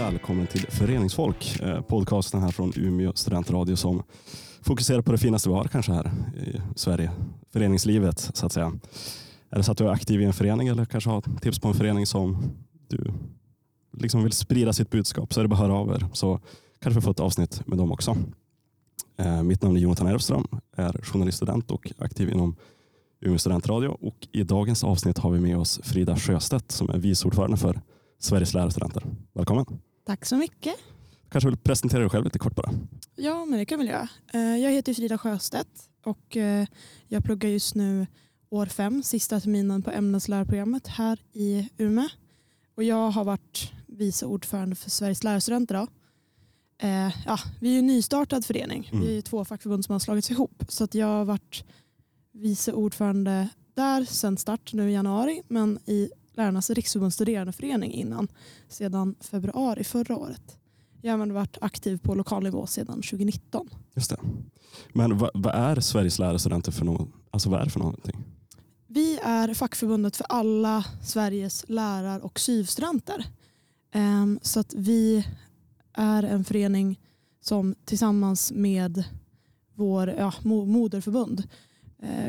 välkommen till Föreningsfolk, eh, podcasten här från Umeå studentradio som fokuserar på det finaste vi har kanske här i Sverige, föreningslivet så att säga. Är det så att du är aktiv i en förening eller kanske har tips på en förening som du liksom vill sprida sitt budskap så är det bara att höra av er så kanske vi får ett avsnitt med dem också. Eh, mitt namn är Jonathan Erfström, är journaliststudent och aktiv inom Umeå studentradio och i dagens avsnitt har vi med oss Frida Sjöstedt som är vice ordförande för Sveriges lärarstudenter. Välkommen! Tack så mycket. kanske vill presentera dig själv lite kort bara. Ja, men det kan jag väl göra. Eh, jag heter Frida Sjöstedt och eh, jag pluggar just nu år fem, sista terminen på ämneslärarprogrammet här i Umeå. Och jag har varit vice ordförande för Sveriges lärarstudenter. Då. Eh, ja, vi är en nystartad förening. Mm. Vi är två fackförbund som har slagits ihop. Så att jag har varit vice ordförande där sedan start nu i januari men i Lärarnas riksförbunds studerandeförening innan sedan februari förra året. Jag har även varit aktiv på lokal nivå sedan 2019. Just det. Men vad, vad är Sveriges lärarstudenter för något? Alltså vad är för någonting? Vi är fackförbundet för alla Sveriges lärar och syvstudenter. Ehm, så att vi är en förening som tillsammans med vår ja, moderförbund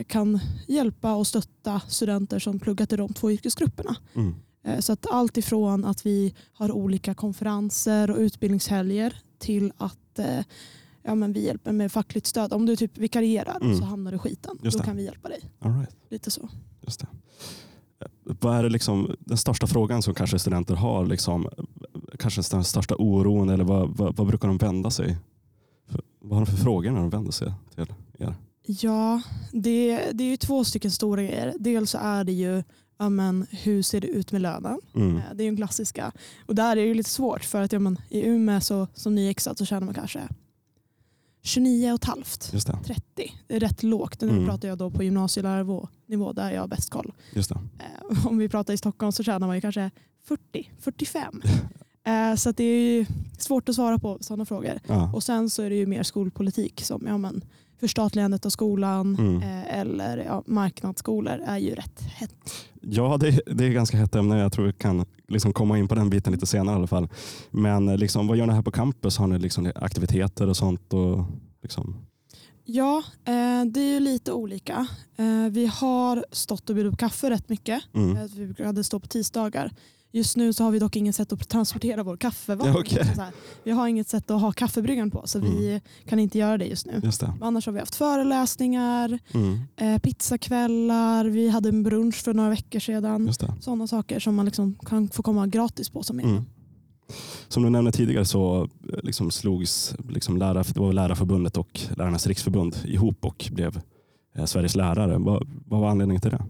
kan hjälpa och stötta studenter som pluggat i de två yrkesgrupperna. Mm. Eh, så att allt ifrån att vi har olika konferenser och utbildningshelger till att eh, ja, men vi hjälper med fackligt stöd. Om du typ vikarierar mm. så hamnar du i skiten. Då kan vi hjälpa dig. All right. Lite så. Just det. Vad är det liksom, den största frågan som kanske studenter har? Liksom, kanske den största oron eller vad, vad, vad brukar de vända sig? Vad har de för frågor när de vänder sig till er? Ja, det, det är ju två stycken stora grejer. Dels så är det ju ja, men, hur ser det ut med lönen? Mm. Eh, det är ju en klassiska. Och där är det ju lite svårt för att ja, men, i Umeå så, som nyexad så tjänar man kanske 29 och halvt, 30. Det är rätt lågt. Nu mm. pratar jag då på gymnasielärarnivå där jag har bäst koll. Eh, om vi pratar i Stockholm så tjänar man ju kanske 40, 45. Eh, så det är svårt att svara på sådana frågor. Ja. Och sen så är det ju mer skolpolitik som ja, men, förstatligandet av skolan mm. eh, eller ja, marknadsskolor är ju rätt hett. Ja, det, det är ganska hett ämne. Jag tror vi kan liksom komma in på den biten lite senare i alla fall. Men eh, liksom, vad gör ni här på campus? Har ni liksom aktiviteter och sånt? Och, liksom... Ja, eh, det är ju lite olika. Eh, vi har stått och bjudit på kaffe rätt mycket. Mm. Eh, vi hade stå på tisdagar. Just nu så har vi dock inget sätt att transportera vår kaffevara. Okay. Vi har inget sätt att ha kaffebryggan på så mm. vi kan inte göra det just nu. Just Annars har vi haft föreläsningar, mm. eh, pizzakvällar, vi hade en brunch för några veckor sedan. Sådana saker som man liksom kan få komma gratis på som mm. Som du nämnde tidigare så eh, liksom slogs liksom lärar, det var Lärarförbundet och Lärarnas riksförbund ihop och blev eh, Sveriges lärare. Vad, vad var anledningen till det?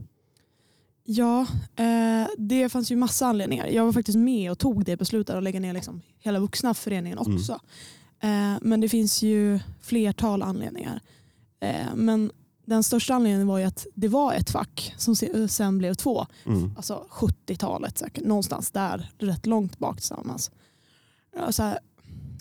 Ja, eh, det fanns ju massa anledningar. Jag var faktiskt med och tog det beslutet att lägga ner liksom hela vuxna föreningen mm. också. Mm. Eh, men det finns ju flertal anledningar. Eh, men den största anledningen var ju att det var ett fack som sen blev två. Mm. Alltså 70-talet säkert, någonstans där, rätt långt bak tillsammans. Så här,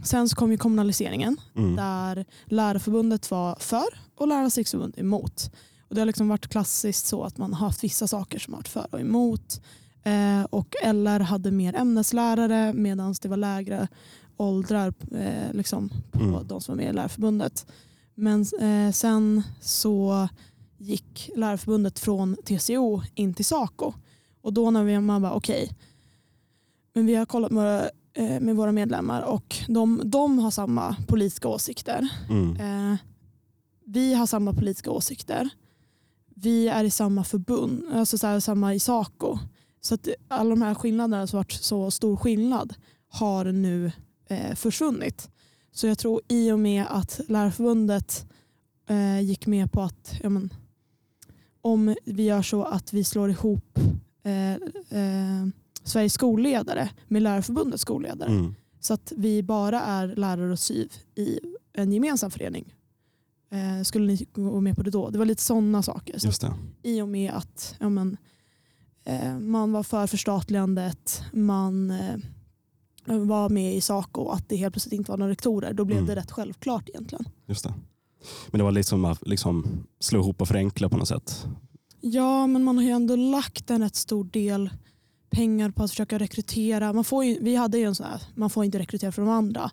sen så kom ju kommunaliseringen mm. där Lärarförbundet var för och Lärarnas riksförbund emot. Och det har liksom varit klassiskt så att man har haft vissa saker som har varit för och emot. Eh, och LR hade mer ämneslärare medan det var lägre åldrar eh, liksom på mm. de som var med i Lärarförbundet. Men eh, sen så gick Lärarförbundet från TCO in till SACO. Och då när vi, man bara okej, okay, men vi har kollat med, eh, med våra medlemmar och de, de har samma politiska åsikter. Mm. Eh, vi har samma politiska åsikter vi är i samma förbund, alltså så här, samma i SACO. Så att alla de här skillnaderna som varit så stor skillnad har nu eh, försvunnit. Så jag tror i och med att Lärarförbundet eh, gick med på att ja, men, om vi gör så att vi slår ihop eh, eh, Sveriges skolledare med Lärarförbundets skolledare mm. så att vi bara är lärare och SYV i en gemensam förening Eh, skulle ni gå med på det då? Det var lite sådana saker. Så I och med att ja, men, eh, man var för förstatligandet, man eh, var med i Saco och att det helt plötsligt inte var några rektorer, då blev mm. det rätt självklart egentligen. Just det. Men det var liksom att liksom, slå ihop och förenkla på något sätt? Ja, men man har ju ändå lagt en rätt stor del pengar på att försöka rekrytera. Man får ju, vi hade ju en sån här, man får inte rekrytera från de andra.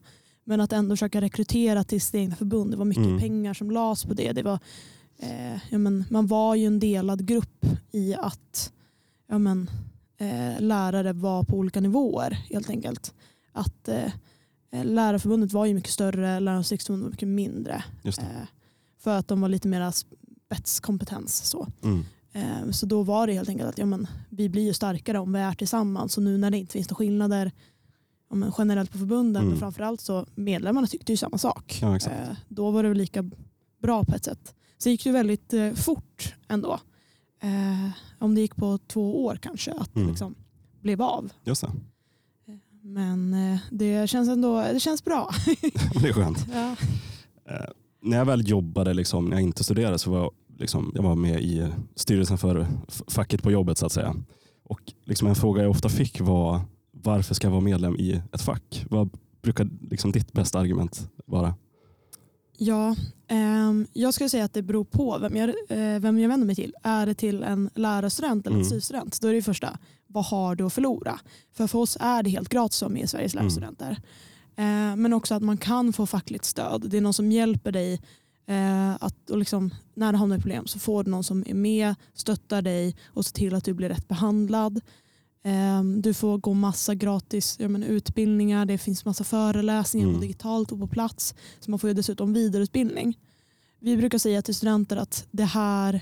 Men att ändå försöka rekrytera till sitt egna förbund. Det var mycket Mm. pengar som lades på det. det var, eh, ja, men, man var ju en delad grupp i att ja, men, eh, lärare var på olika nivåer helt enkelt. Att eh, Lärarförbundet var ju mycket större, Lärarnas riksförbund var mycket mindre. Eh, för att de var lite mer spetskompetens. Så. Mm. Eh, så då var det helt enkelt att ja, men, vi blir ju starkare om vi är tillsammans. Och nu när det inte finns några skillnader men, generellt på förbunden, Mm. men framförallt så medlemmarna tyckte ju samma sak. Ja. Eh, då var det väl lika bra på ett sätt. Så gick det väldigt eh, fort ändå. Eh, om det gick på två år kanske att Mm. det liksom blev av. Just det. Men eh, det känns ändå det känns bra. det är skönt. ja. Eh, när jag väl jobbade, liksom, när jag inte studerade, så var jag, liksom, jag var med i styrelsen för facket på jobbet så att säga. Och liksom en fråga jag ofta fick var varför ska jag vara medlem i ett fack? Vad brukar liksom, ditt bästa argument vara? Ja, ehm, jag skulle säga att det beror på vem jag, eh, vem jag vänder mig till. Är det till en lärarstudent eller en Mm. SY-student, då är det första, vad har du att förlora? För för oss är det helt gratis med i Sveriges Mm. lärarstudenter. Eh, men också att man kan få fackligt stöd. Det är någon som hjälper dig eh, att, och liksom, när du hamnar i problem så får du någon som är med, stöttar dig och ser till att du blir rätt behandlad. Eh, du får gå massa gratis menar, utbildningar, det finns massa föreläsningar Mm. digitalt och på plats. Så man får ju dessutom vidareutbildning. Vi brukar säga till studenter att det här,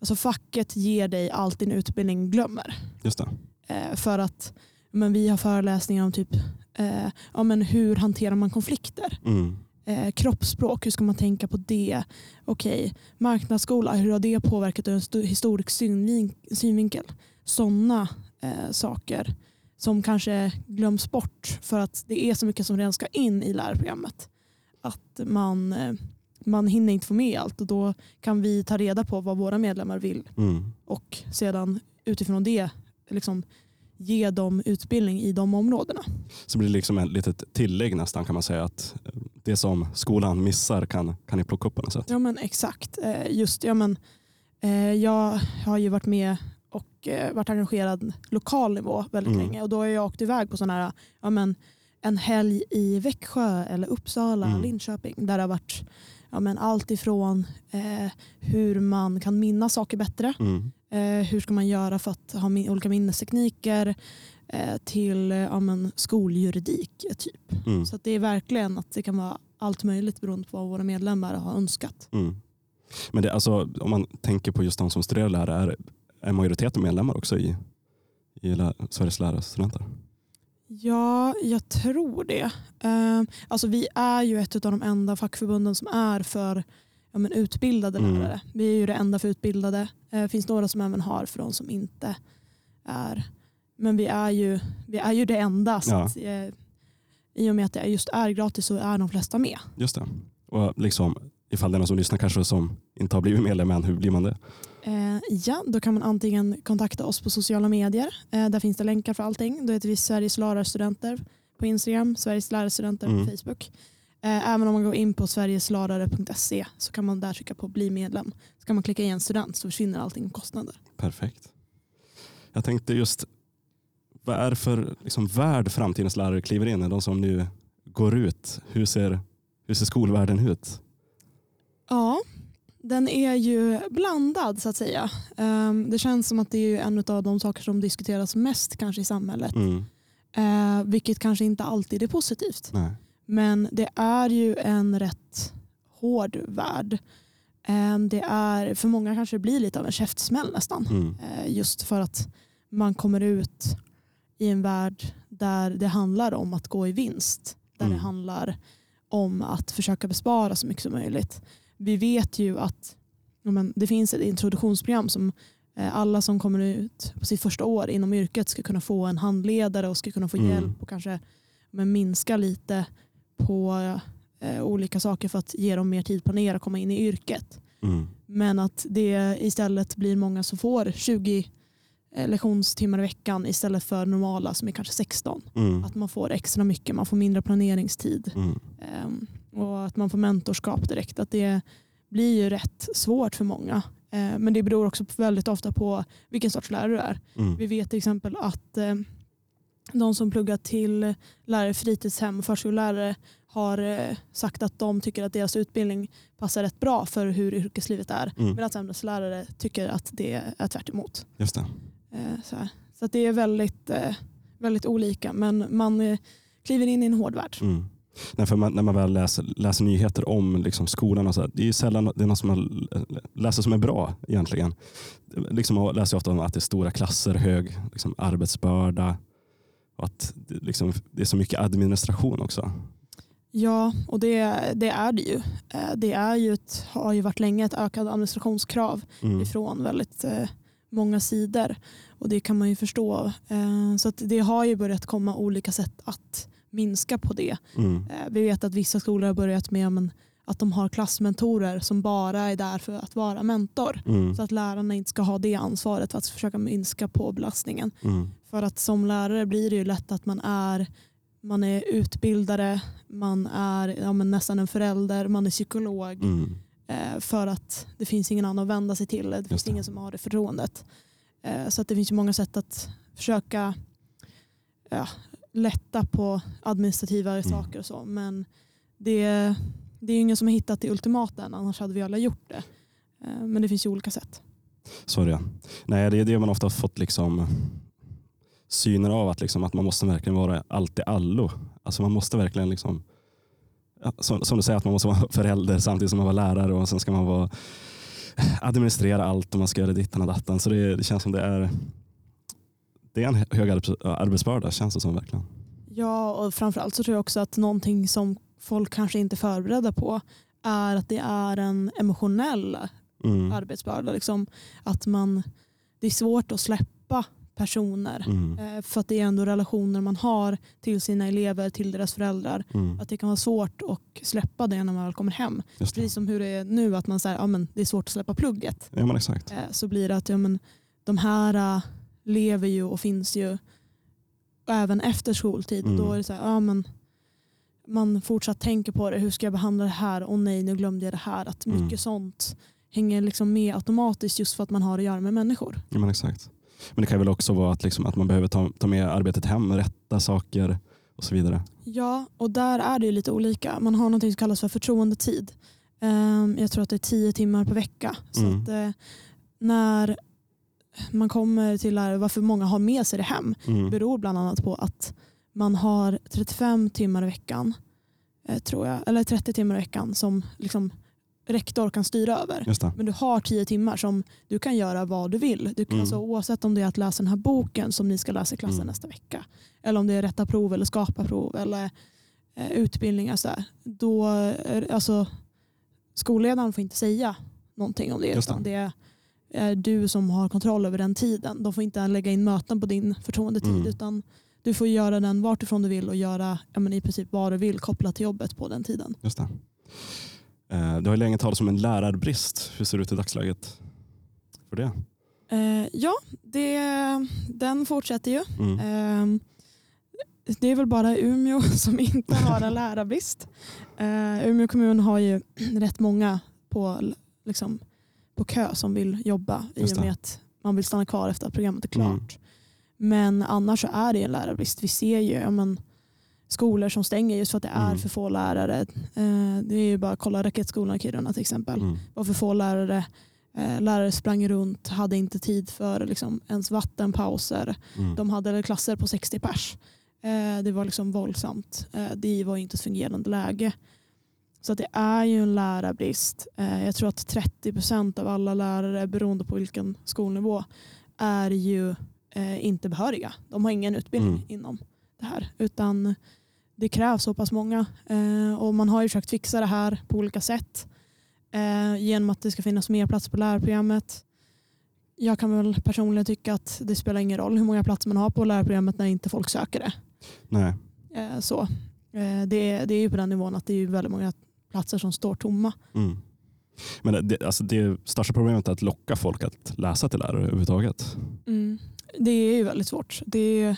alltså facket ger dig allt din utbildning glömmer. Just det. Eh, för att men vi har föreläsningar om typ eh, ja, men hur hanterar man konflikter? Mm. Eh, kroppsspråk, hur ska man tänka på det? Okej, marknadsskola, hur har det påverkat ur en sto- historisk synvin- synvinkel? Sådana eh, saker som kanske glöms bort för att det är så mycket som redan ska in i lärarprogrammet. Att man, eh, man hinner inte få med allt och då kan vi ta reda på vad våra medlemmar vill Mm. och sedan utifrån det liksom, ge dem utbildning i de områdena. Så blir det liksom ett litet tillägg nästan kan man säga att det som skolan missar kan, kan ni plocka upp på något sätt. Ja men exakt. Eh, Just, ja, men, eh, jag har ju varit med och eh, varit engagerad lokal nivå väldigt Mm. länge och då har jag åkt iväg på sån här, ja, men, en helg i Växjö eller Uppsala, Mm. Linköping där det har varit ja, men, allt ifrån eh, hur man kan minnas saker bättre, Mm. eh, hur ska man göra för att ha min, olika minnestekniker eh, till ja, men, skoljuridik. Typ. Mm. Så det är verkligen att det kan vara allt möjligt beroende på vad våra medlemmar har önskat. Mm. Men det, alltså, om man tänker på just de som studerar lärare, är, majoriteten medlemmar också i, i lä, Sveriges lärarstudenter? Ja, jag tror det. Eh, alltså vi är ju ett av de enda fackförbunden som är för ja, men utbildade Mm. lärare. Vi är ju det enda för utbildade. Det eh, finns några som även har för de som inte är. Men vi är ju, vi är ju det enda. Så Ja. att, eh, I och med att det just är gratis så är de flesta med. Just det. Och liksom, ifall det är någon som lyssnar kanske som inte har blivit medlem än, hur blir man det? Eh, ja, då kan man antingen kontakta oss på sociala medier. Eh, där finns det länkar för allting. Då heter vi Sveriges lärarstudenter på Instagram, Sveriges lärarstudenter Mm. på Facebook. Eh, även om man går in på sverigeslarare.se så kan man där trycka på bli medlem. Så kan man klicka i en student så försvinner allting kostnader. Perfekt. Jag tänkte just, vad är det för liksom, värld framtidens lärare kliver in i? De som nu går ut. Hur ser, hur ser skolvärlden ut? Ja, den är ju blandad så att säga. Ehm, det känns som att det är en av de saker som diskuteras mest kanske i samhället. Mm. Eh, vilket kanske inte alltid är positivt. Nej. Men det är ju en rätt hård värld. Eh, Det är, för många kanske det blir lite av en käftsmäll nästan. Mm. Eh, Just för att man kommer ut i en värld där det handlar om att gå i vinst. Där Mm. det handlar om att försöka bespara så mycket som möjligt. Vi vet ju att ja, men, det finns ett introduktionsprogram som eh, alla som kommer ut på sitt första år inom yrket ska kunna få en handledare och ska kunna få Mm. hjälp och kanske men, minska lite på eh, olika saker för att ge dem mer tid att planera och komma in i yrket. Mm. Men att det istället blir många som får 20 eh, lektionstimmar i veckan istället för normala som är kanske 16. Mm. Att man får extra mycket, man får mindre planeringstid Mm. ehm, och att man får mentorskap direkt. Att det blir ju rätt svårt för många Eh, men det beror också väldigt ofta på vilken sorts lärare du är. Mm. Vi vet till exempel att eh, de som pluggar till lärare fritidshem och förskollärare har eh, sagt att de tycker att deras utbildning passar rätt bra för hur yrkeslivet är. Mm. Medan ämneslärare tycker att det är tvärt emot. Just det. Så, så det är väldigt, väldigt olika men man kliver in i en hård värld. Mm. Nej, för man, när man väl läser, läser nyheter om liksom skolan, och så här, det är ju sällan det är något som man läser som är bra egentligen. Liksom man läser ofta om att det är stora klasser, hög liksom, arbetsbörda och att det, liksom, det är så mycket administration också. Ja, och det, det är det ju. Eh, Det är ju ett, har ju varit länge ett ökat administrationskrav Mm. ifrån väldigt eh, många sidor. Och det kan man ju förstå. Eh, Så att det har ju börjat komma olika sätt att minska på det. Mm. Eh, Vi vet att vissa skolor har börjat med men, att de har klassmentorer som bara är där för att vara mentor. Mm. Så att lärarna inte ska ha det ansvaret för att försöka minska på belastningen. Mm. För att som lärare blir det ju lätt att man är, man är utbildare, man är ja, nästan en förälder, man är psykolog. Mm. Eh, för att det finns ingen annan att vända sig till. Det finns det. ingen som har det förtroendet. Eh, så att det finns ju många sätt att försöka ja, lätta på administrativa saker och så. Men det, det är ju ingen som har hittat det ultimata än, annars hade vi alla gjort det. Eh, men det finns ju olika sätt. Så är det. Nej, det är det man ofta har fått liksom syner av, att, liksom, att man måste verkligen vara allt i allo. Alltså man måste verkligen, liksom, som, som du säger, att man måste vara förälder samtidigt som man var lärare och sen ska man vara, administrera allt och man ska göra dittan och dattan. Så det, det känns som det är, det är en hög arbets, arbetsbörda, känns det som verkligen. Ja, och framförallt så tror jag också att någonting som folk kanske inte är förberedda på är att det är en emotionell Mm. arbetsbörda. Liksom, att man, det är svårt att släppa personer. Mm. Eh, För att det är ändå relationer man har till sina elever, till deras föräldrar. Mm. Att det kan vara svårt att släppa det när man väl kommer hem. Precis som hur det är nu, att man säger ja, men det är svårt att släppa plugget. Ja, men exakt. Eh, Så blir det att ja, men, de här äh, lever ju och finns ju även efter skoltid. Mm. Då är det så här, ja, men, man fortsatt tänker på det. Hur ska jag behandla det här? Och nej, nu glömde jag det här. Att mycket Mm. sånt hänger liksom med automatiskt just för att man har att göra med människor. Ja, men exakt. Men det kan väl också vara att, liksom, att man behöver ta, ta med arbetet hem, rätta saker och så vidare. Ja, och där är det ju lite olika. Man har något som kallas för förtroendetid. Ehm, Jag tror att det är tio timmar per vecka. Så Mm. att, eh, när man kommer till lärare, varför många har med sig det hem Mm. beror bland annat på att man har 35 timmar i veckan, eh, tror jag, eller 30 timmar i veckan som liksom rektor kan styra över. Det. Men du har 10 timmar som du kan göra vad du vill. Du kan Mm. alltså, oavsett om det är att läsa den här boken som ni ska läsa i klassen Mm. nästa vecka. Eller om det är rätta prov eller skapa prov eller eh, utbildningar. Så där. Då, alltså, skolledaren får inte säga någonting om det. Just det. Utan det är du som har kontroll över den tiden. De får inte lägga in möten på din förtroendetid. Mm. Utan du får göra den vart ifrån du vill och göra men i princip vad du vill kopplat till jobbet på den tiden. Just det. Eh, Det har länge talats om en lärarbrist. Hur ser det ut i dagsläget för det? Eh, ja, det, den fortsätter ju. Mm. Ehm, Det är väl bara Umeå som inte har en lärarbrist. Eh, Umeå kommun har ju rätt många på, liksom, på kö som vill jobba i och det. med att man vill stanna kvar efter att programmet är Mm. klart. Men annars så är det en lärarbrist. Vi ser ju ja, men, skolor som stänger just för att det är Mm. för få lärare. Eh, Det är ju bara att kolla Raketskolan i Kiruna till exempel. Mm. Det var för få lärare. Eh, Lärare sprang runt, hade inte tid för liksom, ens vattenpauser. Mm. De hade klasser på 60 pers. Eh, Det var liksom våldsamt. Eh, Det var inte ett fungerande läge. Så det är ju en lärarbrist. Eh, Jag tror att 30 procent av alla lärare, beroende på vilken skolnivå, är ju eh, inte behöriga. De har ingen utbildning Mm. inom det här. Utan det krävs så pass många. Eh, Och man har ju försökt fixa det här på olika sätt. Genom att det ska finnas mer plats på lärarprogrammet. Jag kan väl personligen tycka att det spelar ingen roll hur många platser man har på lärarprogrammet när inte folk söker det. Nej. Så. Det, är, det är ju på den nivån att det är ju väldigt många platser som står tomma. Mm. Men det- alltså det största problemet är att locka folk att läsa till lärare överhuvudtaget. Det är ju väldigt svårt. Det är,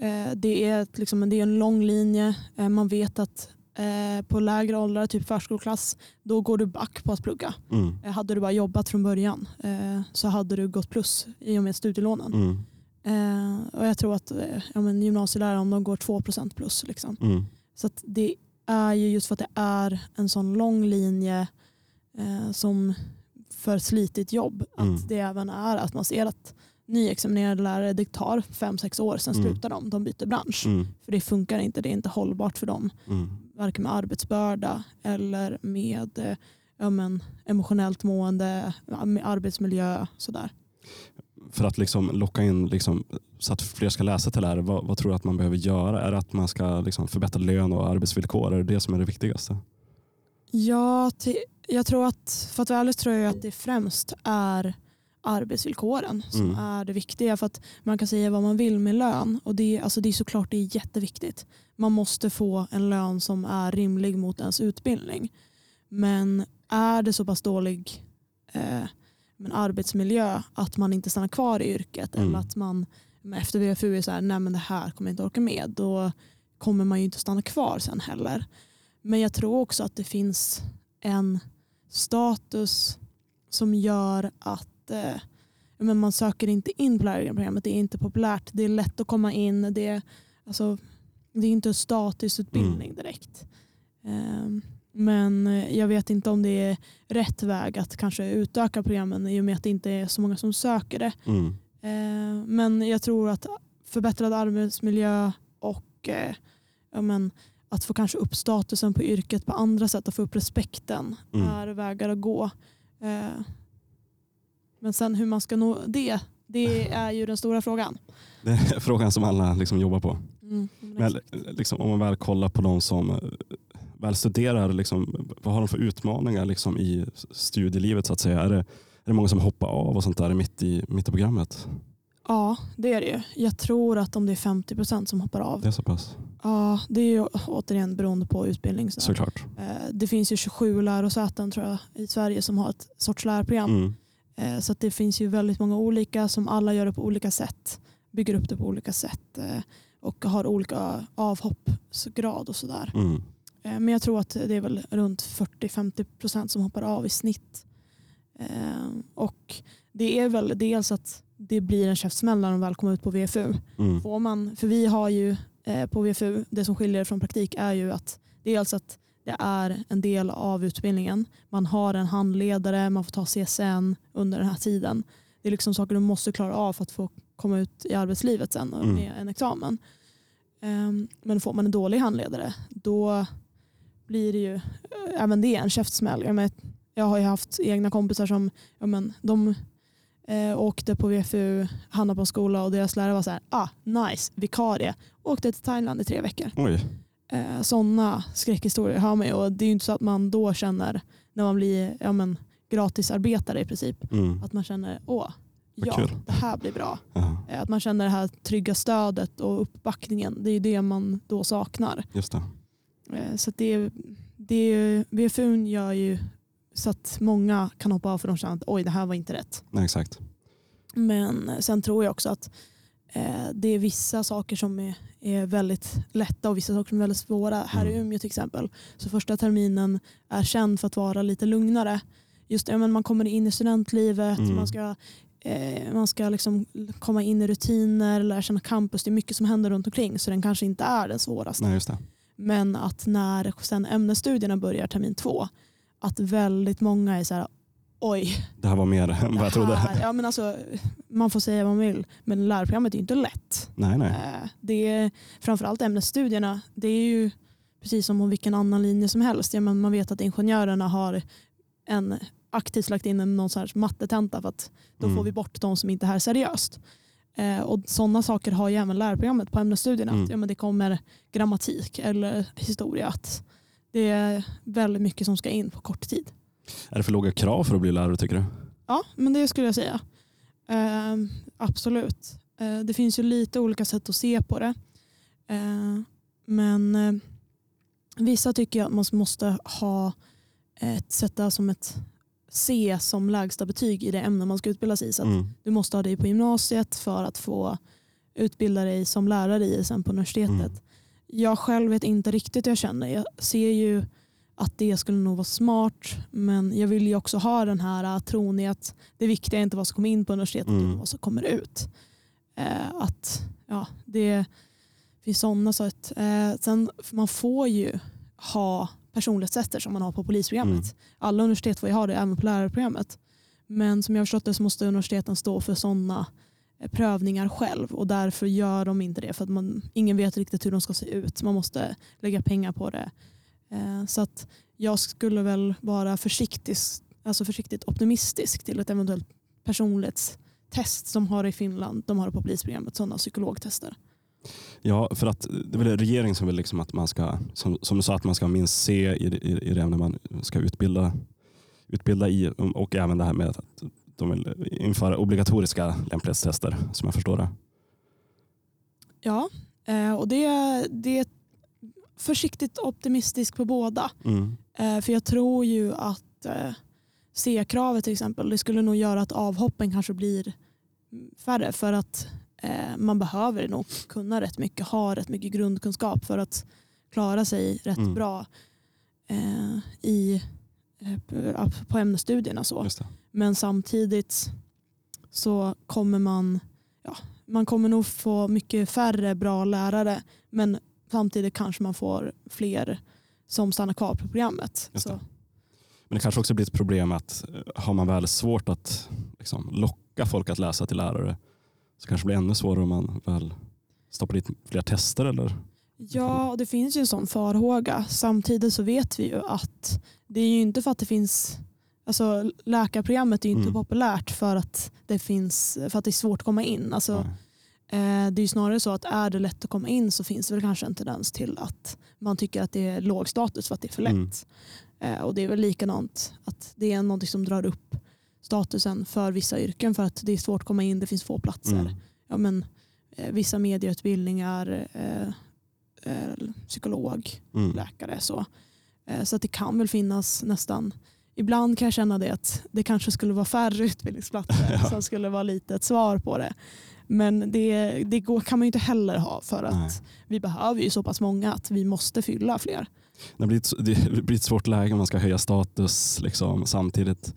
eh, det är, ett, liksom, det är en lång linje. Eh, Man vet att eh, på lägre åldrar, typ förskoleklass, då går du back på att plugga. Mm. Hade du bara jobbat från början så hade du gått plus i och med studielånen. Mm. Och jag tror att ja, men gymnasielärare om de går 2% plus. Liksom. Mm. Så det är ju just för att det är en sån lång linje eh, som för slitigt jobb att Mm. det även är att man ser att nyexaminerade lärare, det tar 5-6 år, sen Mm. slutar de, de byter bransch. Mm. För det funkar inte, det är inte hållbart för dem. Mm. Varken med arbetsbörda eller med eh, ja, men, emotionellt mående, med arbetsmiljö. Sådär. För att liksom locka in liksom, så att fler ska läsa till lärare, vad, vad tror du att man behöver göra? Är det att man ska liksom förbättra lön och arbetsvillkor? Är det det som är det viktigaste? Ja, till, jag tror att, för att vara ärlig tror jag att det främst är arbetsvillkoren som Mm. är det viktiga. För att man kan säga vad man vill med lön och det, alltså det är såklart det är jätteviktigt. Man måste få en lön som är rimlig mot ens utbildning. Men är det så pass dålig eh, men arbetsmiljö att man inte stannar kvar i yrket Mm. eller att man efter VFU är så här, nej men det här kommer jag inte orka med. Då kommer man ju inte stanna kvar sen heller. Men jag tror också att det finns en status som gör att eh, men man söker inte in på lärarprogrammet. Det är inte populärt. Det är lätt att komma in. Det är, alltså, det är inte en statusutbildning direkt. Ehm, men eh, jag vet inte om det är rätt väg att kanske utöka programmen i och med att det inte är så många som söker det. Mm. Eh, Men jag tror att förbättrad arbetsmiljö och eh, ja, men, att få kanske upp statusen på yrket på andra sätt och få upp respekten Mm. är vägar att gå. Men sen hur man ska nå det, det är ju den stora frågan. Det är frågan som alla liksom jobbar på. Mm. Men liksom, om man väl kollar på de som väl studerar, liksom, vad har de för utmaningar liksom, i studielivet? så att säga? Är det, är det många som hoppar av och sånt där mitt i, mitt i programmet? Ja, det är det ju. Jag tror att om det är 50 procent som hoppar av. Det är så pass? Ja, det är ju återigen beroende på utbildning. Så. Såklart. Eh, Det finns ju 27 lärosäten tror jag i Sverige som har ett sorts lärprogram. Mm. Eh, Så det finns ju väldigt många olika som alla gör det på olika sätt. Bygger upp det på olika sätt eh, och har olika avhoppsgrad och sådär. Mm. Eh, Men jag tror att det är väl runt 40-50 procent som hoppar av i snitt. Eh, Och det är väl dels att det blir en käftsmäll när de väl kommer ut på VFU. Mm. Får man, för vi har ju eh, på VFU, det som skiljer från praktik är ju att dels att det är en del av utbildningen. Man har en handledare, man får ta CSN under den här tiden. Det är liksom saker du måste klara av för att få komma ut i arbetslivet sen Mm. med en examen. Ehm, Men får man en dålig handledare då blir det ju eh, även det en käftsmäll. Jag, men, jag har ju haft egna kompisar som men, de eh, åkte på VFU, hamnade på en skola och deras lärare var så här, ah, nice, vikarie. Åkte till Thailand i tre veckor. Oj. Eh, Sådana skräckhistorier har man ju och det är ju inte så att man då känner när man blir ja, men, gratisarbetare i princip Mm. att man känner åh, ja kul. det här blir bra. Ja, Eh, Att man känner det här trygga stödet och uppbackningen. Det är ju det man då saknar. just det. Eh, Så det, det är, VFU gör ju så att många kan hoppa av för de känner att oj det här var inte rätt. Nej, exakt. Men sen tror jag också att eh, det är vissa saker som är, är väldigt lätta och vissa saker som är väldigt svåra. Här i Mm. Umeå till exempel, så första terminen är känd för att vara lite lugnare. Just det, men man kommer in i studentlivet, Mm. man ska, eh, man ska liksom komma in i rutiner, lära känna campus. Det är mycket som händer runt omkring så den kanske inte är den svåraste. Nej, just det. Men att när sen ämnesstudierna börjar termin två, att väldigt många är så här, oj, Det här var mer än vad jag trodde. ja, men alltså, man får säga vad man vill, men lärprogrammet är inte lätt. Nej, nej. Eh, Det är, framförallt ämnesstudierna, det är ju precis som om vilken annan linje som helst. Ja, men man vet att ingenjörerna har en aktivt lagt in en någon sorts mattetenta för att då Mm. får vi bort de som inte är här seriöst. Eh, och sådana saker har ju även lärprogrammet på ämnesstudierna. Mm. Att, ja, men det kommer grammatik eller historia. Att det är väldigt mycket som ska in på kort tid. Är det för låga krav för att bli lärare tycker du? Ja, men det skulle jag säga. Eh, absolut. Eh, det finns ju lite olika sätt att se på det. Eh, men eh, vissa tycker att man måste ha ett sätta som ett C som lägsta betyg i det ämne man ska utbilda sig i. Så att Mm. du måste ha det på gymnasiet för att få utbilda dig som lärare i sen på universitetet. Mm. jag själv vet inte riktigt hur jag känner. Jag ser ju att det skulle nog vara smart men jag vill ju också ha den här äh, tron i att det viktiga är inte vad som kommer in på universitetet Mm. utan vad som kommer ut. Eh, att ja, det finns sådana sätt. Eh, sen man får ju ha personlighetstester som man har på polisprogrammet. Mm. Alla universitet får ju ha det även på lärarprogrammet. Men som jag har förstått det så måste universiteten stå för sådana eh, prövningar själv och därför gör de inte det för att man, ingen vet riktigt hur de ska se ut. Man måste lägga pengar på det. Eh, Så att jag skulle väl vara försiktig, alltså försiktigt optimistisk till ett eventuellt personlighetstest som har i Finland. De har det på polisprogrammet, sådana psykologtester. Ja, för att det är väl regeringen som vill liksom att man ska, som, som du sa, att man ska ha minst C i, i, i det ämne man ska utbilda, utbilda i och även det här med att de vill införa obligatoriska lämplighetstester som jag förstår det. Ja, eh, och det, det är försiktigt optimistisk på båda. Mm. Eh, För jag tror ju att eh, C-kravet till exempel, det skulle nog göra att avhoppen kanske blir färre för att man behöver nog kunna rätt mycket, ha rätt mycket grundkunskap för att klara sig rätt Mm. bra eh, i, eh, på ämnesstudierna. Så. Men samtidigt så kommer man, ja, man kommer nog få mycket färre bra lärare men samtidigt kanske man får fler som stannar kvar på programmet. Det. Men det kanske också blir ett problem att eh, har man väl svårt att liksom, locka folk att läsa till lärare så kanske det blir ännu svårare om man väl stoppar dit fler tester eller? ja, och det finns ju en sån farhåga. Samtidigt så vet vi ju att det är ju inte för att det finns Alltså, läkarprogrammet är ju inte Mm. populärt för att, det finns, för att det är svårt att komma in. Alltså. Eh, det är ju snarare så att är det lätt att komma in så finns det väl kanske en tendens till att man tycker att det är låg status för att det är för lätt. Mm. Eh, och det är väl likadant att det är något som drar upp statusen för vissa yrken för att det är svårt att komma in, det finns få platser. Mm. Ja, men, eh, vissa medieutbildningar, eh, eh, psykolog, Mm. läkare. Så. Så att det kan väl finnas nästan Ibland kan jag känna det att det kanske skulle vara färre utbildningsplatser Ja. som skulle vara lite ett svar på det. Men det, det går, kan man ju inte heller ha för att Nej. vi behöver ju så pass många att vi måste fylla fler. Det blir, ett, det blir ett svårt läge om man ska höja status liksom, samtidigt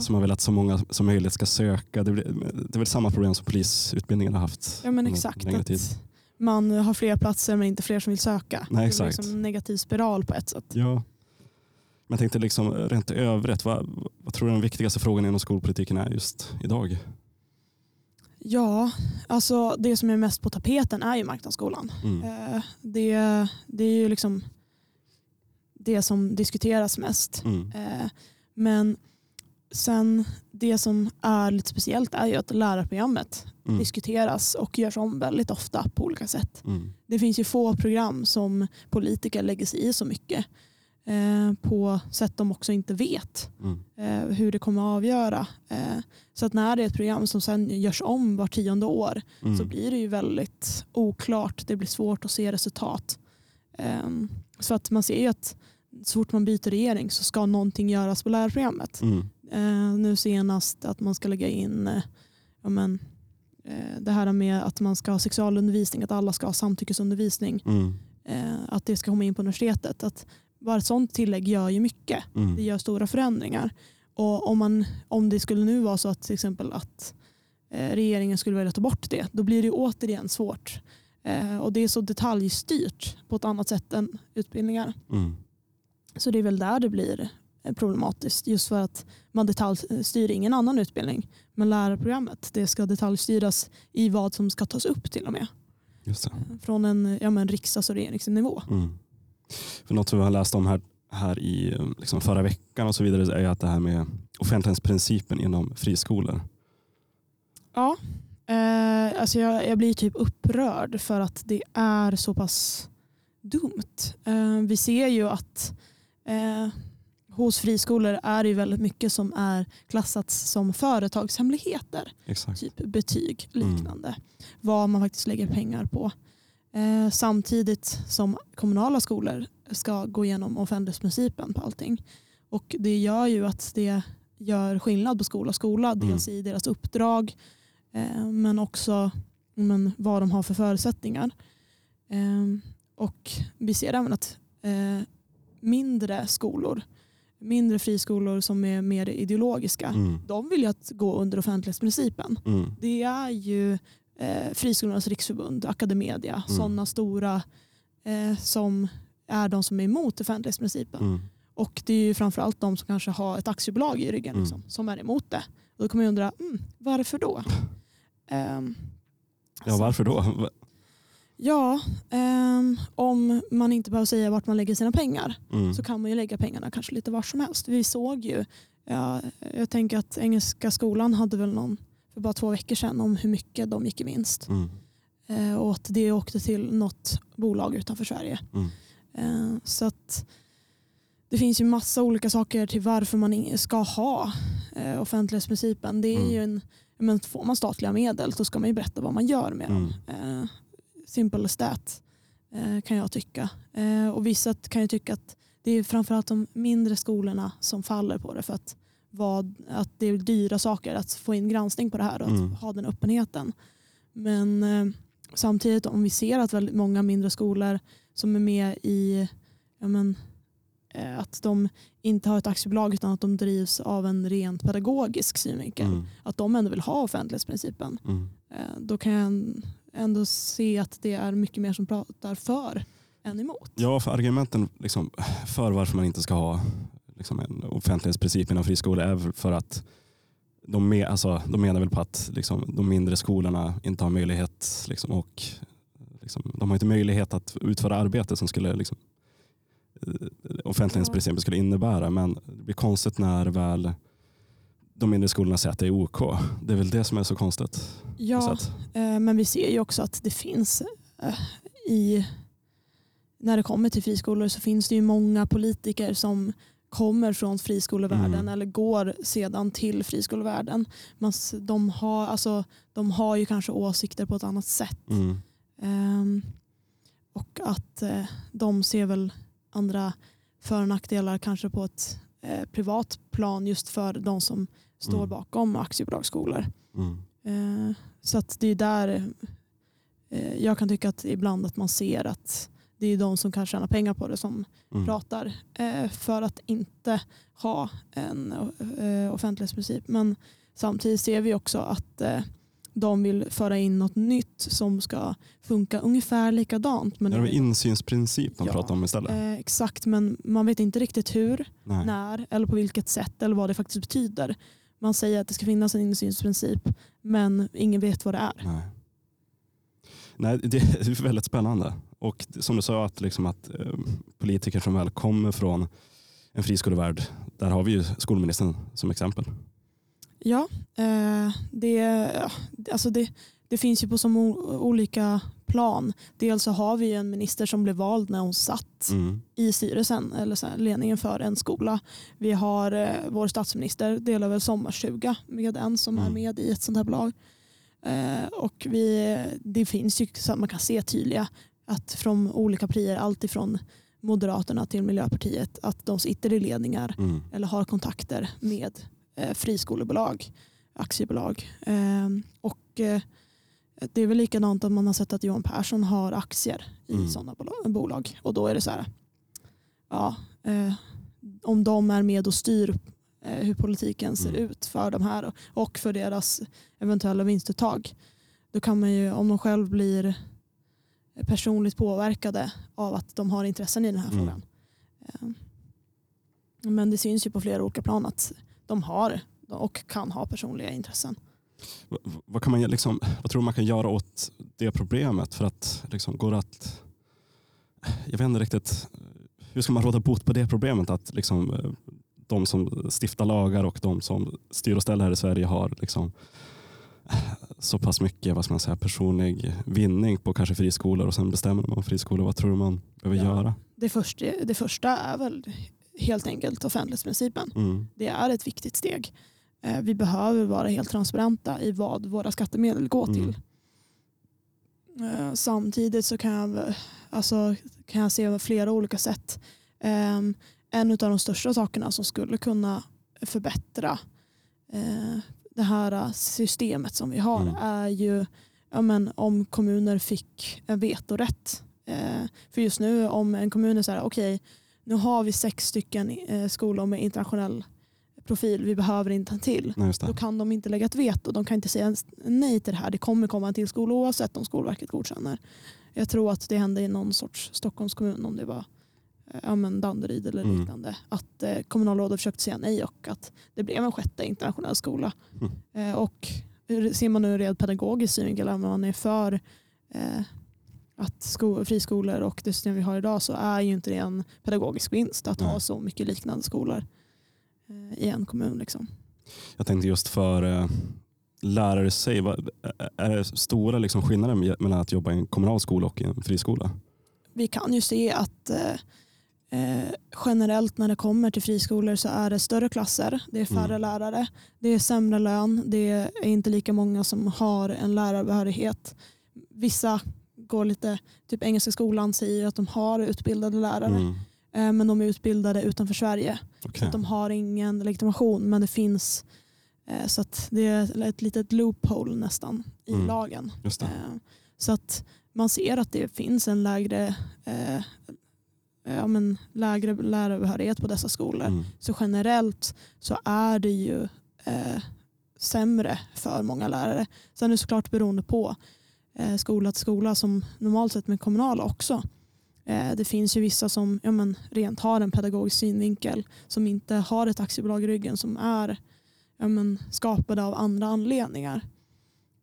som man vill att så många som möjligt ska söka. Det, blir, det är väl samma problem som polisutbildningen har haft. Ja men exakt. Att man har fler platser men inte fler som vill söka. Nej, Det blir exakt. liksom en negativ spiral på ett sätt. Ja. Men jag tänkte liksom, rent övrigt, vad, vad tror du den viktigaste frågan inom skolpolitiken är just idag? Ja, alltså det som är mest på tapeten är ju marknadsskolan. Mm. Eh, Det, det är ju liksom det som diskuteras mest. Mm. Eh, Men sen det som är lite speciellt är ju att lärarprogrammet Mm. diskuteras och görs om väldigt ofta på olika sätt. Mm. Det finns ju få program som politiker lägger sig i så mycket eh, på sätt de också inte vet Mm. eh, hur det kommer att avgöra. Eh, så att när det är ett program som sen görs om var tionde år Mm. så blir det ju väldigt oklart. Det blir svårt att se resultat. Ehm, Så att man ser ju att så fort man byter regering så ska någonting göras på lärarprogrammet. Mm. Eh, Nu senast att man ska lägga in eh, ja men, eh, det här med att man ska ha sexualundervisning, att alla ska ha samtyckesundervisning, Mm. eh, att det ska komma in på universitetet. Att bara ett sånt tillägg gör ju mycket det Mm. gör stora förändringar. Och om, man, om det skulle nu vara så att till exempel att eh, regeringen skulle vilja ta bort det, då blir det återigen svårt. Eh, och det är så detaljstyrt på ett annat sätt än utbildningar. Mm. Så det är väl där det blir problematiskt. Just för att man detaljstyr ingen annan utbildning. Men lärarprogrammet det ska detaljstyras i vad som ska tas upp till och med. Just det. Från en ja, men riksdags och regeringsnivå. Mm. För något som vi har läst om här, här i liksom förra veckan och så vidare är att det här med offentlighetsprincipen inom friskolor. Ja, eh, alltså jag, jag blir typ upprörd för att det är så pass dumt. Eh, vi ser ju att eh, hos friskolor är det ju väldigt mycket som är klassat som företagshemligheter. Exakt. Typ betyg, Mm. liknande. Vad man faktiskt lägger pengar på. Eh, samtidigt som kommunala skolor ska gå igenom offentlighetsprincipen på allting. Och det gör ju att det gör skillnad på skola och skola. Mm. Dels i deras uppdrag eh, men också men, vad de har för förutsättningar. Ehm, och vi ser även att eh, mindre skolor, mindre friskolor som är mer ideologiska, Mm. de vill ju att gå under offentlighetsprincipen. Mm. Det är ju eh, Friskolornas riksförbund, Academedia, Mm. sådana stora eh, som är de som är emot offentlighetsprincipen. Mm. Och det är ju framförallt de som kanske har ett aktiebolag i ryggen Mm. liksom, som är emot det. Och då kommer jag undra, mm, varför då? Ehm, Ja, varför då? Ja, ehm, om man inte behöver säga vart man lägger sina pengar Mm. så kan man ju lägga pengarna kanske lite var som helst. Vi såg ju, ja, jag tänker att Engelska skolan hade väl någon för bara två veckor sedan om hur mycket de gick i vinst. Mm. Eh, och att det åkte till något bolag utanför Sverige. Mm. Eh, så att det finns ju massa olika saker till varför man ska ha eh, offentlighetsprincipen. Det är Mm. ju en, men får man statliga medel så ska man ju berätta vad man gör med dem. Mm. Simple as that eh, kan jag tycka. Eh, och vissa kan ju tycka att det är framförallt de mindre skolorna som faller på det för att, vad, att det är dyra saker att få in granskning på det här och Mm. att ha den öppenheten. Men eh, samtidigt om vi ser att väldigt många mindre skolor som är med i ja men, att de inte har ett aktiebolag utan att de drivs av en rent pedagogisk synvinkel. Mm. Att de ändå vill ha offentlighetsprincipen. Mm. Då kan jag ändå se att det är mycket mer som pratar för än emot. Ja, för argumenten liksom, för varför man inte ska ha liksom, en offentlighetsprincip inom friskolor är för att de, me, alltså, de menar väl på att liksom, de mindre skolorna inte har möjlighet liksom, och liksom, de har inte möjlighet att utföra arbete som skulle liksom, eh, offentlighetsprincipen skulle innebära. Men det blir konstigt när väl de mindre skolorna säger att det är OK. Det är väl det som är så konstigt. Ja, eh, men vi ser ju också att det finns eh, i när det kommer till friskolor så finns det ju många politiker som kommer från friskolevärlden Mm. eller går sedan till friskolevärlden. Man, de, har, alltså, de har ju kanske åsikter på ett annat sätt. Mm. Ehm, och att eh, de ser väl andra för och nackdelar kanske på ett privat plan just för de som står Mm. bakom aktiebolagsskolor. Mm. Eh, så att det är där eh, jag kan tycka att ibland att man ser att det är de som kan tjäna pengar på det som Mm. pratar eh, för att inte ha en offentlighetsprincip. Men samtidigt ser vi också att de vill föra in något nytt som ska funka ungefär likadant. Men Det är väl insynsprincip de Ja. pratar om istället. eh, exakt, men man vet inte riktigt hur, Nej. när eller på vilket sätt eller vad det faktiskt betyder. Man säger att det ska finnas en insynsprincip men ingen vet vad det är. Nej. Nej, det är väldigt spännande. Och som du sa, att, liksom att eh, politiker som väl kommer från en friskolevärld, där har vi ju skolministern som exempel. Ja, eh, det, alltså det, det finns ju på så olika plan. Dels så har vi en minister som blev vald när hon satt Mm. i styrelsen eller så här, ledningen för en skola. Vi har eh, vår statsminister delar väl sommarstuga med en som är Mm. med i ett sånt här bolag. Eh, och vi, det finns ju så att man kan se tydliga att från olika partier, allt ifrån Moderaterna till Miljöpartiet, att de sitter i ledningar Mm. eller har kontakter med eh, friskolebolag, aktiebolag. Eh, och det är väl likadant att man har sett att Johan Persson har aktier i Mm. sådana bolag. Och då är det så här, ja, eh, om de är med och styr eh, hur politiken ser Mm. ut för de här och för deras eventuella vinstuttag. Då kan man ju, om de själv blir personligt påverkade av att de har intressen i den här Mm. frågan. Eh, Men det syns ju på flera olika plan att de har och kan ha personliga intressen. Vad, kan man, liksom, vad tror man kan göra åt det problemet? För att liksom, går att... Jag vet inte riktigt. Hur ska man råda bot på det problemet? Att liksom, de som stiftar lagar och de som styr och ställer här i Sverige har liksom, så pass mycket vad ska man säga, personlig vinning på kanske friskolor och sen bestämmer de om friskolor. Vad tror du man behöver Ja. göra? Det första, det första är väl helt enkelt offentlighetsprincipen. Mm. Det är ett viktigt steg. Eh, Vi behöver vara helt transparenta i vad våra skattemedel går till. Eh, Samtidigt så kan jag, alltså, kan jag se flera olika sätt. Eh, En av de största sakerna som skulle kunna förbättra eh, det här systemet som vi har Mm. är ju ja, men, om kommuner fick en vetorätt för just nu om en kommun är så här, okej okay, nu har vi sex stycken skolor med internationell profil, vi behöver inte en till. Nej, Då kan de inte lägga ett veto. De kan inte säga nej till det här. Det kommer komma en till skola oavsett om Skolverket godkänner. Jag tror att det hände i någon sorts Stockholms kommun om det var eh, ja, men Danderyd eller mm. liknande. Att eh, kommunalrådet försökte säga nej och att det blev en sjätte internationell skola. Mm. Eh, och ser man nu rent pedagogiskt synvinkel, om man är för eh, att sko- friskolor och det system vi har idag så är ju inte det en pedagogisk vinst att Nej. ha så mycket liknande skolor i en kommun. Liksom. Jag tänkte just för eh, lärare i sig, är det stora liksom skillnader mellan att jobba i en kommunal skola och i en friskola? Vi kan ju se att eh, eh, generellt när det kommer till friskolor så är det större klasser, det är färre mm. lärare, det är sämre lön, det är inte lika många som har en lärarbehörighet. Vissa går lite, typ Engelska skolan säger att de har utbildade lärare. Mm. Eh, men de är utbildade utanför Sverige. Okay. Så de har ingen legitimation men det finns eh, så att det är ett litet loophole nästan i mm. lagen. Eh, så att man ser att det finns en lägre, ja, men lägre lärarbehörighet på dessa skolor. Mm. Så generellt så är det ju eh, sämre för många lärare. Sen är det såklart beroende på eh, skola till skola som normalt sett med kommunala också. Eh, det finns ju vissa som ja, men, rent har en pedagogisk synvinkel som inte har ett aktiebolag i ryggen som är ja, men, skapade av andra anledningar.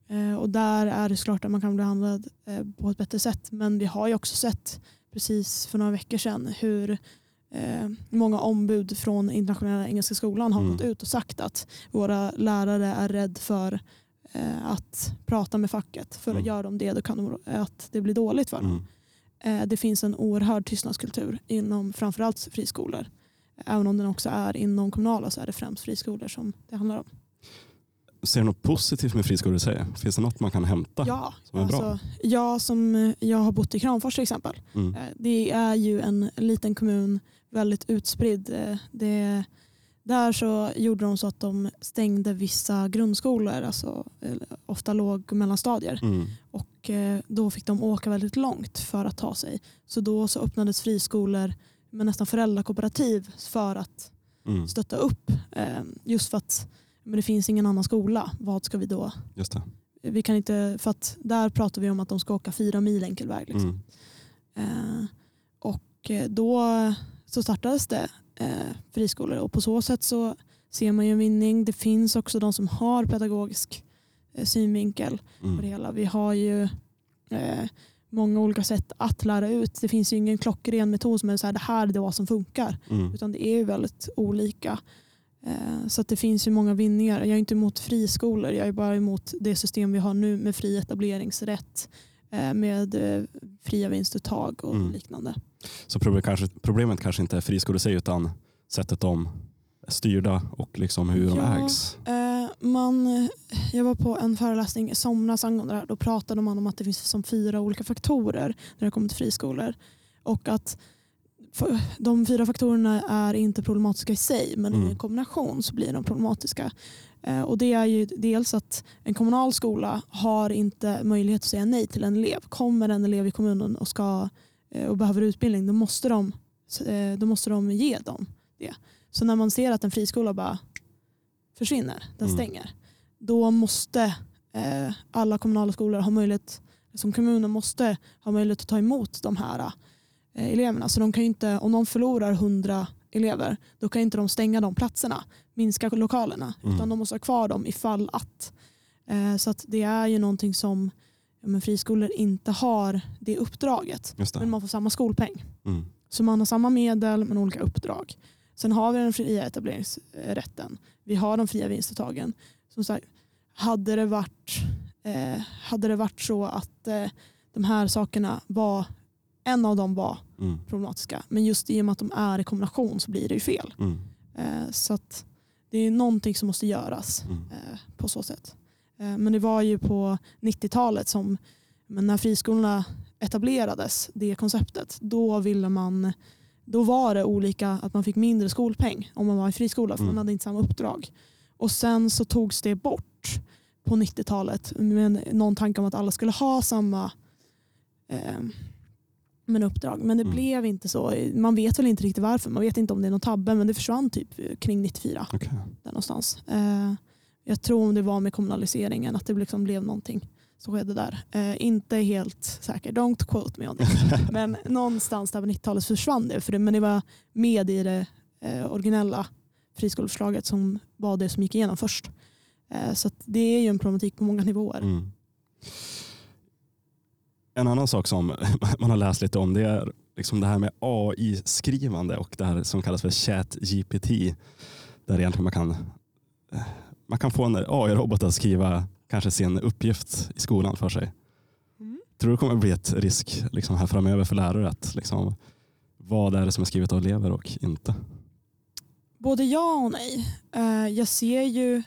Eh, och där är det såklart att man kan bli behandlad eh, på ett bättre sätt. Men vi har ju också sett precis för några veckor sedan hur många ombud från internationella engelska skolan har mm. gått ut och sagt att våra lärare är rädd för att prata med facket. För mm. gör de det då kan de, att det blir dåligt för dem. Mm. Eh, det finns en oerhörd tystnadskultur inom framförallt friskolor. Även om den också är inom kommunala så är det främst friskolor som det handlar om. Ser du något positivt med friskolor i sig? Finns det något man kan hämta ja, som är alltså, bra? Jag, som, jag har bott i Kramfors till exempel. Mm. Eh, det är ju en liten kommun, väldigt utspridd. Eh, det där så gjorde de så att de stängde vissa grundskolor, alltså ofta låg och mellanstadier. Mm. Och eh, då fick de åka väldigt långt för att ta sig. Så då så öppnades friskolor med nästan föräldrakooperativ för att mm. stötta upp. Eh, just för att men det finns ingen annan skola. Vad ska vi då? Just det. Vi kan inte, för att där pratar vi om att de ska åka fyra mil enkel väg. Liksom. Mm. Eh, och då så startades det eh, friskolor och på så sätt så ser man ju en vinning. Det finns också de som har pedagogisk eh, synvinkel mm. på det hela. Vi har ju eh, många olika sätt att lära ut. Det finns ju ingen klockren metod som är så här, det här är vad som funkar. Mm. Utan det är ju väldigt olika. Eh, så det finns ju många vinningar. Jag är inte emot friskolor. Jag är bara emot det system vi har nu med fri etableringsrätt. Eh, med eh, fria vinstuttag och mm. liknande. Så problemet kanske, problemet kanske inte är friskolor i sig utan sättet de är styrda och liksom hur ja, de ägs? Eh, man, jag var på en föreläsning i somras angående det här. Då pratade man om att det finns som fyra olika faktorer när det kommer till friskolor. Och att de fyra faktorerna är inte problematiska i sig men mm. i en kombination så blir de problematiska. Eh, och det är ju dels att en kommunal skola har inte möjlighet att säga nej till en elev. Kommer en elev i kommunen och, ska, och behöver utbildning då måste, de, eh, då måste de ge dem det. Så när man ser att en friskola bara försvinner, den mm. stänger, då måste alla kommunala skolor ha möjlighet, som kommunen måste ha möjlighet att ta emot de här eleverna. Så de kan inte, om de förlorar 100 elever, då kan inte de stänga de platserna, minska lokalerna, mm. utan de måste ha kvar dem ifall att. Eh, så att det är ju någonting som ja, men friskolor inte har det uppdraget. Det. Men man får samma skolpeng. Mm. Så man har samma medel men olika uppdrag. Sen har vi den fria etableringsrätten. Vi har de fria vinstuttagen. Som sagt, hade det varit, eh, hade det varit så att eh, de här sakerna var en av dem var mm. problematiska. Men just i och med att de är i kombination så blir det ju fel. Mm. Eh, så det är någonting som måste göras mm. eh, på så sätt. Eh, men det var ju på 90-talet som men när friskolorna etablerades, det konceptet, då ville man då var det olika att man fick mindre skolpeng om man var i friskola för man mm. hade inte samma uppdrag. Och sen så togs det bort på 90-talet med någon tanke om att alla skulle ha samma eh, med uppdrag. Men det Mm. blev inte så. Man vet väl inte riktigt varför. Man vet inte om det är någon tabbe men det försvann typ kring 94. Okej. Där någonstans. Eh, jag tror om det var med kommunaliseringen att det liksom blev någonting som skedde där. Eh, inte helt säker, don't quote me on it. Men någonstans där på 90-talet försvann det, för det. Men det var med i det eh, originella friskoleförslaget som var det som gick igenom först. Eh, så det är ju en problematik på många nivåer. Mm. En annan sak som man har läst lite om det är liksom det här med AI-skrivande och det här som kallas för ChatGPT. Där egentligen man kan, eh, man kan få en AI-robot att skriva kanske sin uppgift i skolan för sig. Mm. Tror du det kommer bli ett risk liksom här framöver för lärare att liksom, vad är det som är skrivet av elever och inte? Både ja och nej. Eh, jag ser ju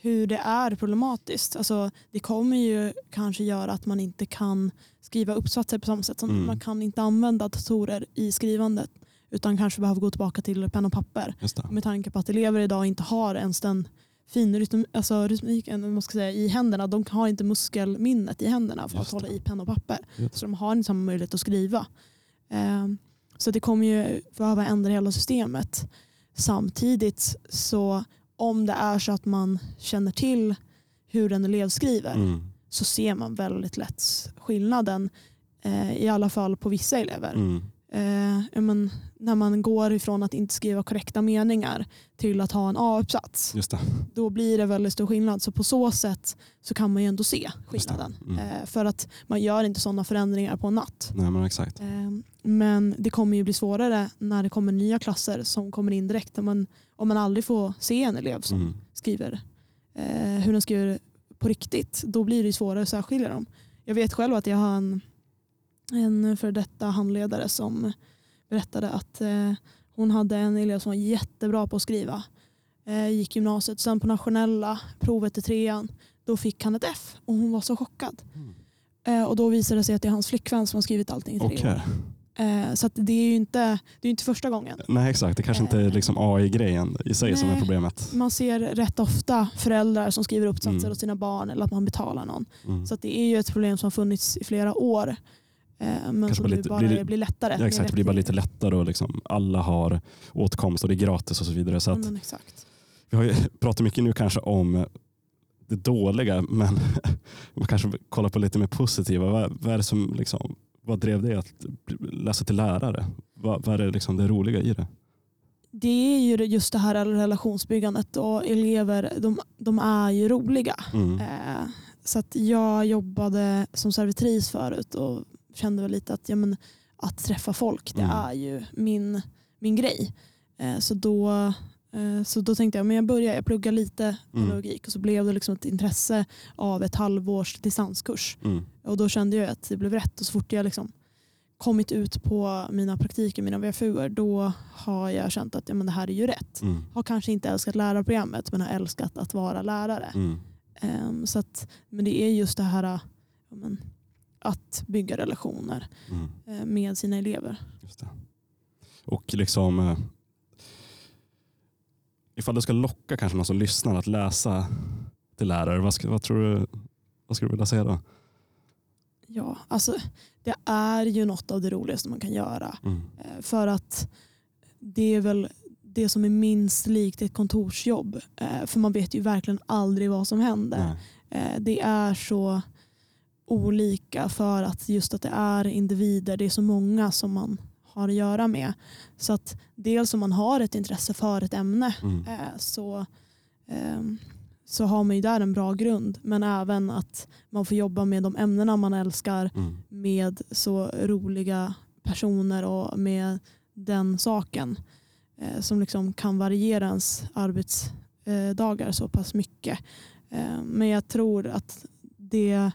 hur det är problematiskt. Alltså, det kommer ju kanske göra att man inte kan skriva uppsatser på samma sätt. Som Mm. Man kan inte använda datorer i skrivandet utan kanske behöver gå tillbaka till penna och papper. Med tanke på att elever idag inte har ens den fin rytm, alltså rytmiken man ska säga, i händerna. De har inte muskelminnet i händerna för Just att hålla det. i penna och papper. Just Så de har inte samma möjlighet att skriva. Eh, Så det kommer ju behöva ändra hela systemet. Samtidigt så om det är så att man känner till hur en elev skriver Mm. så ser man väldigt lätt skillnaden. eh, I alla fall på vissa elever. Mm. Eh, ja, men, när man går ifrån att inte skriva korrekta meningar till att ha en A-uppsats. Då blir det väldigt stor skillnad. Så på så sätt så kan man ju ändå se skillnaden. Mm. Eh, för att man gör inte sådana förändringar på en natt. Nej, men exakt. Eh, Men det kommer ju bli svårare när det kommer nya klasser som kommer in direkt. Om man, om man aldrig får se en elev som Mm. skriver eh, hur den skriver på riktigt. Då blir det svårare att särskilja dem. Jag vet själv att jag har en, en för detta handledare som berättade att eh, hon hade en elev som var jättebra på att skriva. Eh, gick gymnasiet, sen på nationella provet i trean då fick han ett F och hon var så chockad. Mm. Eh, och då visade det sig att det är hans flickvän som har skrivit allting i tre Okej. år. Så att det är ju inte, det är inte första gången. Nej, exakt. Det kanske inte är liksom AI-grejen i sig som är Nej. problemet. Man ser rätt ofta föräldrar som skriver uppsatser Mm. åt sina barn eller att man betalar någon. Mm. Så att det är ju ett problem som har funnits i flera år. Eh, men Kanske som lite- bara blir det- blir lättare. Ja, exakt, det blir bara lite lättare och liksom alla har åtkomst och det är gratis och så vidare. Så Ja, att men exakt. vi har ju pratat mycket nu kanske om det dåliga men man kanske kollar på lite mer positiva. Vad, vad är det som liksom, vad drev dig att läsa till lärare? Vad, vad är det, liksom det roliga i det? Det är ju just det här relationsbyggandet och elever de, de är ju roliga. Mm. Eh, så jag jobbade som servitris förut och kände väl lite att ja, men, att träffa folk det Mm. är ju min, min grej. Eh, så, då, eh, så då tänkte jag men jag börjar, jag pluggar lite Mm. pedagogik och så blev det liksom ett intresse av ett halvårs distanskurs. Mm. Och då kände jag att det blev rätt och så fort jag liksom kommit ut på mina praktiker, mina VFUer, då har jag känt att ja, men det här är ju rätt. Mm. Har kanske inte älskat lärarprogrammet men har älskat att vara lärare. Mm. Ehm, så att, men det är just det här ja, men, att bygga relationer Mm. eh, med sina elever. Och liksom eh, ifall du ska locka kanske någon som lyssnar att läsa till lärare, vad, vad tror du vad skulle du vilja säga då? Ja, alltså, det är ju något av det roligaste man kan göra. Mm. Eh, för att det är väl det som är minst likt ett kontorsjobb. För man vet ju verkligen aldrig vad som händer. Nej. Det är så olika för att just att det är individer, det är så många som man har att göra med. Så att dels om man har ett intresse för ett ämne Mm. eh, så, ehm, så har man ju där en bra grund. Men även att man får jobba med de ämnena man älskar Mm. med så roliga personer och med den saken eh, som liksom kan variera ens arbetsdagar så pass mycket. Eh, men jag tror att det,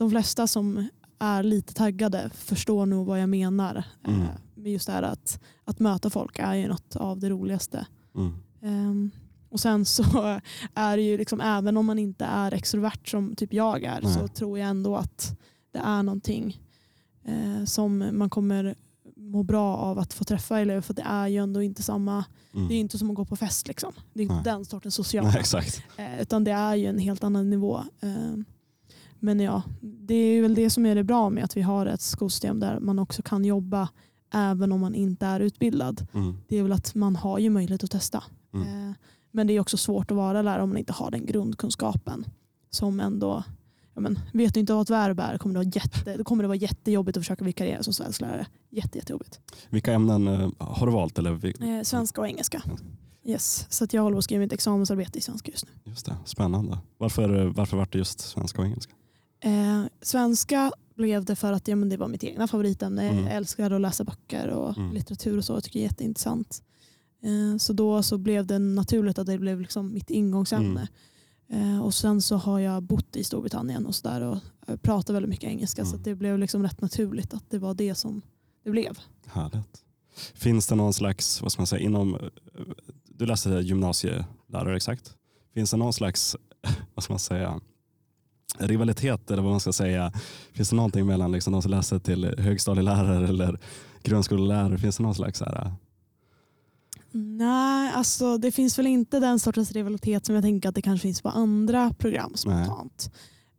de flesta som är lite taggade förstår nog vad jag menar. Eh, Mm. med just det här att, att möta folk är ju något av det roligaste. Mm. Ehm, och sen så är det ju liksom, även om man inte är extrovert som typ jag är Nej. så tror jag ändå att det är någonting eh, som man kommer må bra av att få träffa elever för det är ju ändå inte samma, Mm. det är inte som att gå på fest liksom. Det är inte Nej. den sortens sociala. Nej. Eh, utan det är ju en helt annan nivå. Eh, Men ja, det är väl det som är det bra med att vi har ett skolsystem där man också kan jobba även om man inte är utbildad. Mm. Det är väl att man har ju möjlighet att testa. Mm. Eh, Men det är också svårt att vara lärare om man inte har den grundkunskapen. Som ändå, ja men, vet du inte vad ett verb är kommer det, vara jätte, då kommer det vara jättejobbigt att försöka vikariera som svensklärare. Jätte, jättejobbigt. Vilka ämnen eh, har du valt? Eller, Eh, svenska och engelska. Yes. Så att jag håller på att skriva mitt examensarbete i svenska just nu. Just det, spännande. Varför, varför var det just svenska och engelska? Eh, svenska blev det för att ja, men det var mitt egna favoritämne. Mm. Jag älskar att läsa böcker och Mm. litteratur och så. Jag tycker det är jätteintressant. Eh, så då så blev det naturligt att det blev liksom mitt ingångsämne. Mm. Eh, och sen så har jag bott i Storbritannien och, så där och eh, pratar väldigt mycket engelska. Så Mm. det blev liksom rätt naturligt att det var det som det blev. Härligt. Finns det någon slags, vad ska man säga, inom, eh, du läste gymnasielärare exakt. Finns det någon slags, vad ska man säga, rivalitet eller vad man ska säga. Finns det någonting mellan liksom de som läser till högstadielärare eller grundskolelärare? Finns det någon slags så här, Nej, alltså det finns väl inte den sortens rivalitet som jag tänker att det kanske finns på andra program spontant.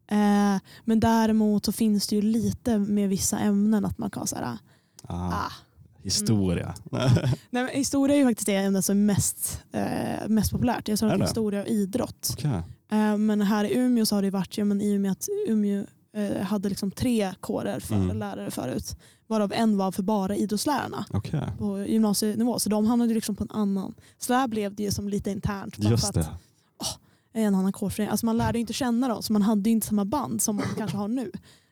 Eh, men däremot så finns det ju lite med vissa ämnen att man kan säga ah, ah. historia? Nej, historia är ju faktiskt det ämne som är mest, eh, mest populärt. Jag Är att historia och idrott. Okej. Eh, men här i Umeå så har det varit, ja, men i och med att Umeå eh, hade liksom tre kårer för Mm. lärare förut. Varav en var för bara idrottslärarna Okej. på gymnasienivå. Så de hamnade liksom på en annan. Så där blev det som lite internt. Just att det. En annan kårförening. Alltså man lärde inte känna dem så man hade inte samma band som man kanske har nu.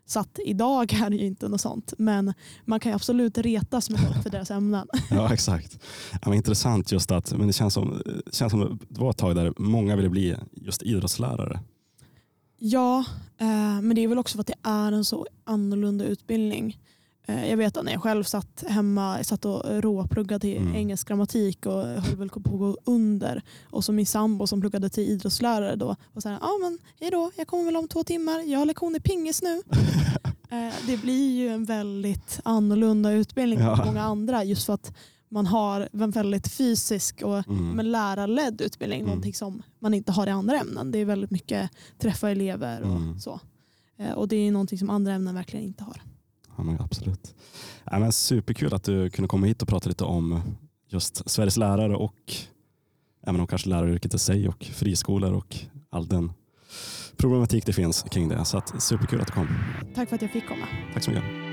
Så att idag är det ju inte något sånt. Men man kan ju absolut retas med folk för deras ämnen. Ja, exakt. Ja, men intressant just att men det känns som, känns som det var ett tag där många ville bli just idrottslärare. Ja, eh, men det är väl också för att det är en så annorlunda utbildning. Eh, jag vet att när jag själv satt hemma, jag satt och råpluggade till Mm. engelsk grammatik och höll väl på att gå under. Och så min sambo som pluggade till idrottslärare då var så här, ja men hejdå, jag kommer väl om två timmar, jag har lektion i pingis nu. Eh, det blir ju en väldigt annorlunda utbildning Ja. än många andra just för att man har en väldigt fysisk och Mm. men lärarledd utbildning, Mm. någonting som man inte har i andra ämnen. Det är väldigt mycket träffa elever och Mm. så. Eh, Och det är någonting som andra ämnen verkligen inte har. Ja, men absolut. Ja, men superkul att du kunde komma hit och prata lite om just Sveriges lärare och även om kanske läraryrket i sig och friskolor och all den problematik det finns kring det. Så att, superkul att du kom. Tack för att jag fick komma. Tack så mycket.